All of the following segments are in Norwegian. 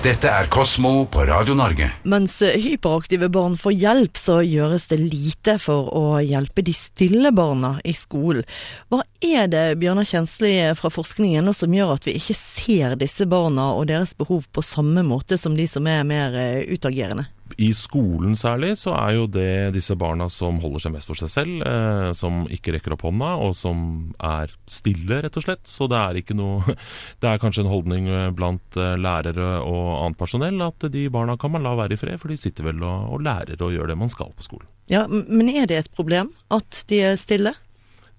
Dette er Kosmo på Radio Norge. Mens hyperaktive barn får hjelp, så gjøres det lite for å hjelpe de stille barna i skolen. Hva er det Bjørnar Kjensli fra forskningen som gjør at vi ikke ser disse barna og deres behov på samme måte som de som er mer eh, utagerende? I skolen særlig så er jo det disse barna som holder seg mest for seg selv, eh, som ikke rekker opp hånda, og som er stille, rett og slett. Så det er ikke noe Det er kanskje en holdning eh, blant eh, lærere og annet personell at de barna kan man la være i fred, for de sitter vel og, og lærer og gjør det man skal på skolen. Ja, Men er det et problem at de er stille?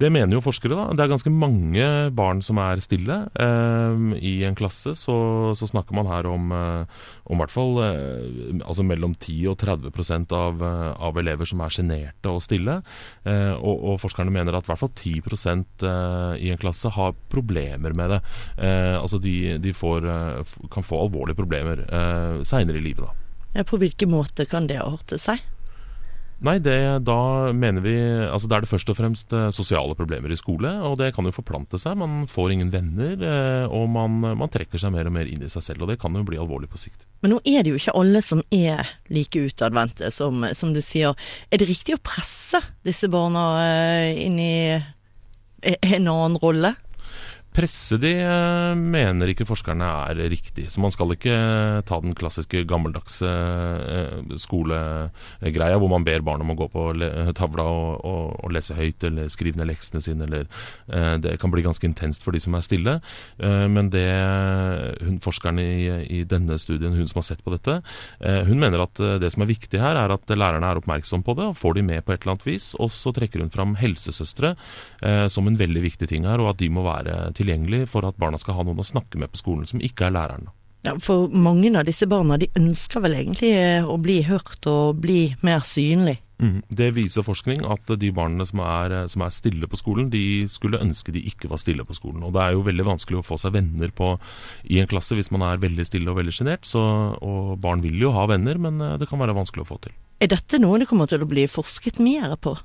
Det mener jo forskere. da. Det er ganske mange barn som er stille. Eh, I en klasse så, så, snakker man her om, uh, om hvert fall uh, altså mellom 10 og 30 av, uh, av elever som er sjenerte og stille. Og, og, forskerne mener at i hvert fall 10% i en klasse har problemer med det. altså de, de får, kan få alvorlige problemer eh, seinere i livet. da. Ja, på hvilken måte kan det arte seg? Nei, det, da mener vi Altså da er det først og fremst eh, sosiale problemer i skole, og det kan jo forplante seg. Man får ingen venner, eh, og man, man, trekker seg mer og mer inn i seg selv, og det kan jo bli alvorlig på sikt. Men nå er det jo ikke alle som er like utadvendte, som, som, du sier. Er det riktig å presse disse barna eh, inn i en annen rolle? Presse de eh, mener ikke forskerne er riktig. Så man skal ikke ta den klassiske gammeldagse eh, skolegreia hvor man ber barn om å gå på tavla og, og, og lese høyt eller skrive ned leksene sine. Eller, eh, det kan bli ganske intenst for de som er stille. Men det hun, forskeren i, i, denne studien, hun som har sett på dette, hun mener at det som er viktig her, er at lærerne er oppmerksom på det og får de med på et eller annet vis. Og så trekker hun fram helsesøstre som en veldig viktig ting her, og at de må være til tilgjengelig for at barna skal ha noen å snakke med på skolen, som ikke er læreren. Ja, For mange av disse barna de ønsker vel egentlig eh, å bli hørt og bli mer synlig? Mm. Det viser forskning at de barna som er, eh, som er, stille på skolen, de skulle ønske de ikke var stille på skolen. Og det er jo veldig vanskelig å få seg venner på, i en klasse hvis man er veldig stille og veldig sjenert. Og barn vil jo ha venner, men eh, det kan være vanskelig å få til. Er dette noe det kommer til å bli forsket mer på?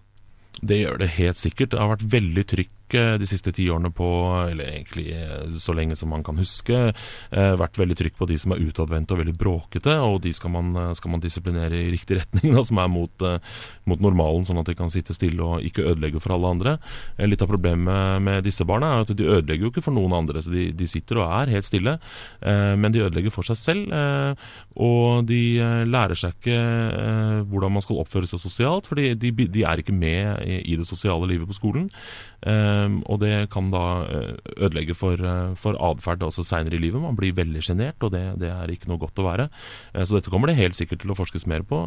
Det gjør det helt sikkert. Det har vært veldig trykk de siste ti årene på, eller egentlig eh, så lenge som man kan huske, eh, vært veldig trykk på de som er utadvendte og veldig bråkete, og de skal man, eh, skal man disiplinere i riktig retning, da, som er mot, mot, normalen, sånn at de kan sitte stille og ikke ødelegge for alle andre. Litt av problemet med disse barna er at de ødelegger jo ikke for noen andre, så de, de sitter og er helt stille, men de ødelegger for seg selv, og de lærer seg ikke hvordan man skal oppføre seg sosialt, for de, de, er ikke med i det sosiale livet på skolen. Um, og det kan da eh, ødelegge for, eh, for atferd også seinere i livet. Man blir veldig sjenert, og det, det, er ikke noe godt å være. Uh, så dette kommer det helt sikkert til å forskes mer på.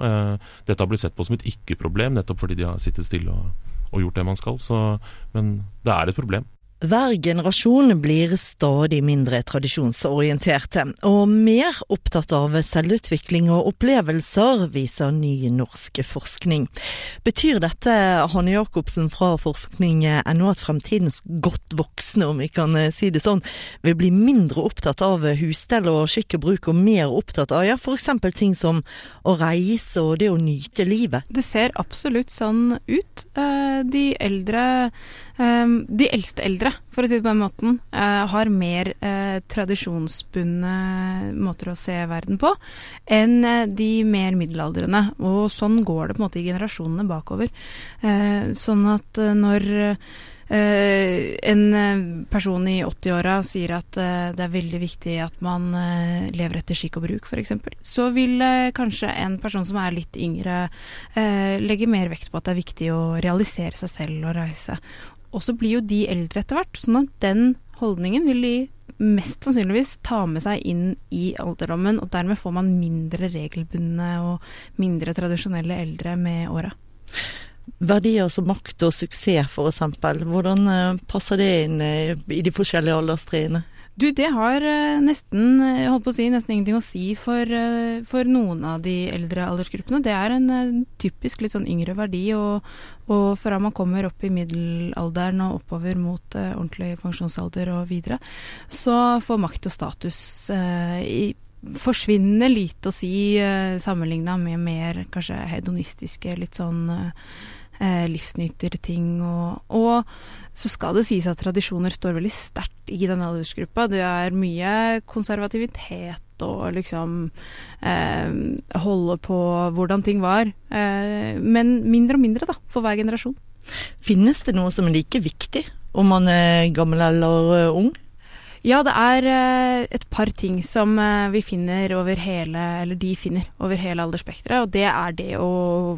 Dette har blitt sett på som et ikke-problem, nettopp fordi de har sittet stille og, og gjort det man skal. Så, men det er et problem. Hver generasjon blir stadig mindre tradisjonsorienterte, og mer opptatt av selvutvikling og opplevelser, viser ny norsk forskning. Betyr dette, Hanne Jacobsen fra forskning.no, at fremtidens godt voksne, om vi kan eh, si det sånn, vil bli mindre opptatt av husstell og skikk og bruk, og mer opptatt av ja, f.eks. ting som å reise og det å nyte livet? Det ser absolutt sånn ut. Eh, de eldre de eldste eldre, for å si det på den måten, eh, har mer eh, tradisjonsbundne måter å se verden på enn eh, de mer middelaldrende. Og sånn går det på en måte i generasjonene bakover. Sånn at når en person i 80-åra sier at uh, det er veldig viktig at man lever etter skikk og bruk, f.eks., så vil kanskje en person som er litt yngre, legge mer vekt på at det er viktig å realisere seg selv og reise. Og så blir jo de eldre etter hvert, sånn at den holdningen vil de mest sannsynligvis ta med seg inn i alderdommen, og dermed får man mindre regelbundne og mindre tradisjonelle eldre med åra. Verdier som makt og suksess, f.eks. Hvordan eh, passer det inn eh, i de forskjellige alderstrinnene? Du, det har eh, nesten, holdt på å si, nesten ingenting å si for, eh, for noen av de eldre aldersgruppene. Det er en eh, typisk litt sånn yngre verdi, og, og fra man kommer opp i middelalderen og oppover mot ordentlig pensjonsalder og videre, så får makt og status uh, i forsvinnende lite å si uh, sammenligna med mer kanskje hedonistiske, litt sånn uh, livsnyterting. Og, og så skal det sies at tradisjoner står veldig sterkt i den aldersgruppa. Det er mye konservativitet og liksom eh, holde på hvordan ting var. Eh, men mindre og mindre, da, for hver generasjon. Finnes det noe som er like viktig, om man er gammel eller eh, ung? Ja, det er eh, et par ting som eh, vi finner over hele Eller de finner over hele aldersspekteret. Og det er det å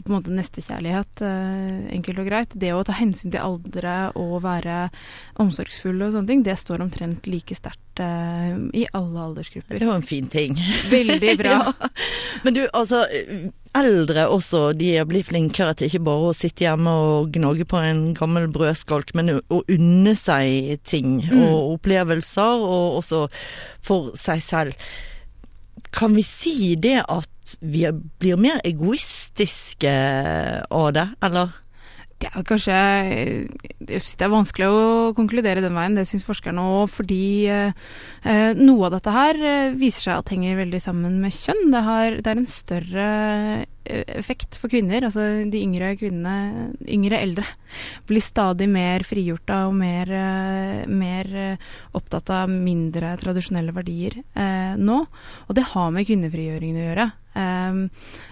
på en måte nestekjærlighet, eh, enkelt og greit. Det å ta hensyn til aldre og være omsorgsfull og sånne ting, det står omtrent like sterkt i alle aldersgrupper. Det var en fin ting. Veldig bra. ja. Men du, altså eldre også, de blir flinkere til ikke bare å sitte hjemme og gnage på en gammel brødskalk, men å unne seg ting Mm. og opplevelser, og også for seg selv. Kan vi si det at vi blir mer egoistiske av det, eller? Det er kanskje Det er vanskelig å konkludere den veien, det syns forskerne òg, fordi eh, eh, noe av dette her eh, viser seg at henger veldig sammen med kjønn. Det, har, det er en større eh, effekt for kvinner. Altså de yngre kvinnene, yngre eldre, blir stadig mer frigjorta og mer, eh, mer eh, opptatt av mindre tradisjonelle verdier eh, nå. Og det har med kvinnefrigjøringen å gjøre. Um,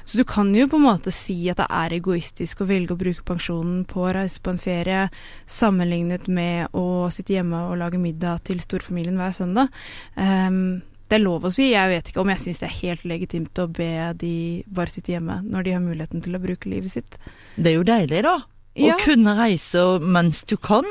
så du kan jo på en måte si at det er egoistisk å velge å bruke pensjonen på å reise på en ferie, sammenlignet med å sitte hjemme og lage middag til storfamilien hver søndag. Um, det er lov å si, jeg vet ikke om jeg syns det er helt legitimt å be de bare sitte hjemme når de har muligheten til å bruke livet sitt. Det er jo deilig, da. Å Ja. kunne reise mens du kan.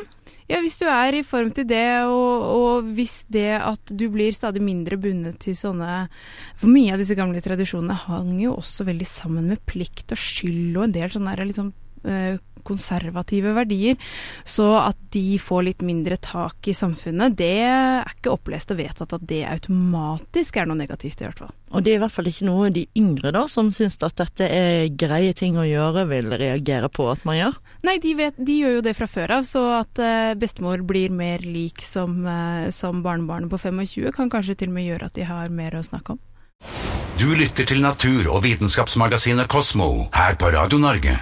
Ja, hvis du er i form til det, og, og hvis det at du blir stadig mindre bundet til sånne For mye av disse gamle tradisjonene hang jo også veldig sammen med plikt og skyld og en del sånne liksom eh, konservative verdier. Så at de får litt mindre tak i samfunnet, det er ikke opplest og vedtatt at det automatisk er noe negativt, i hvert fall. Og det er i hvert fall ikke noe de yngre da, som syns at dette er greie ting å gjøre, vil reagere på at man gjør. Nei, de, vet, de gjør jo det fra før av, så at eh, bestemor blir mer lik som, eh, som barnebarnet på 25, kan kanskje til og med gjøre at de har mer å snakke om. Du lytter til natur- og vitenskapsmagasinet Kosmo her på Radio Norge.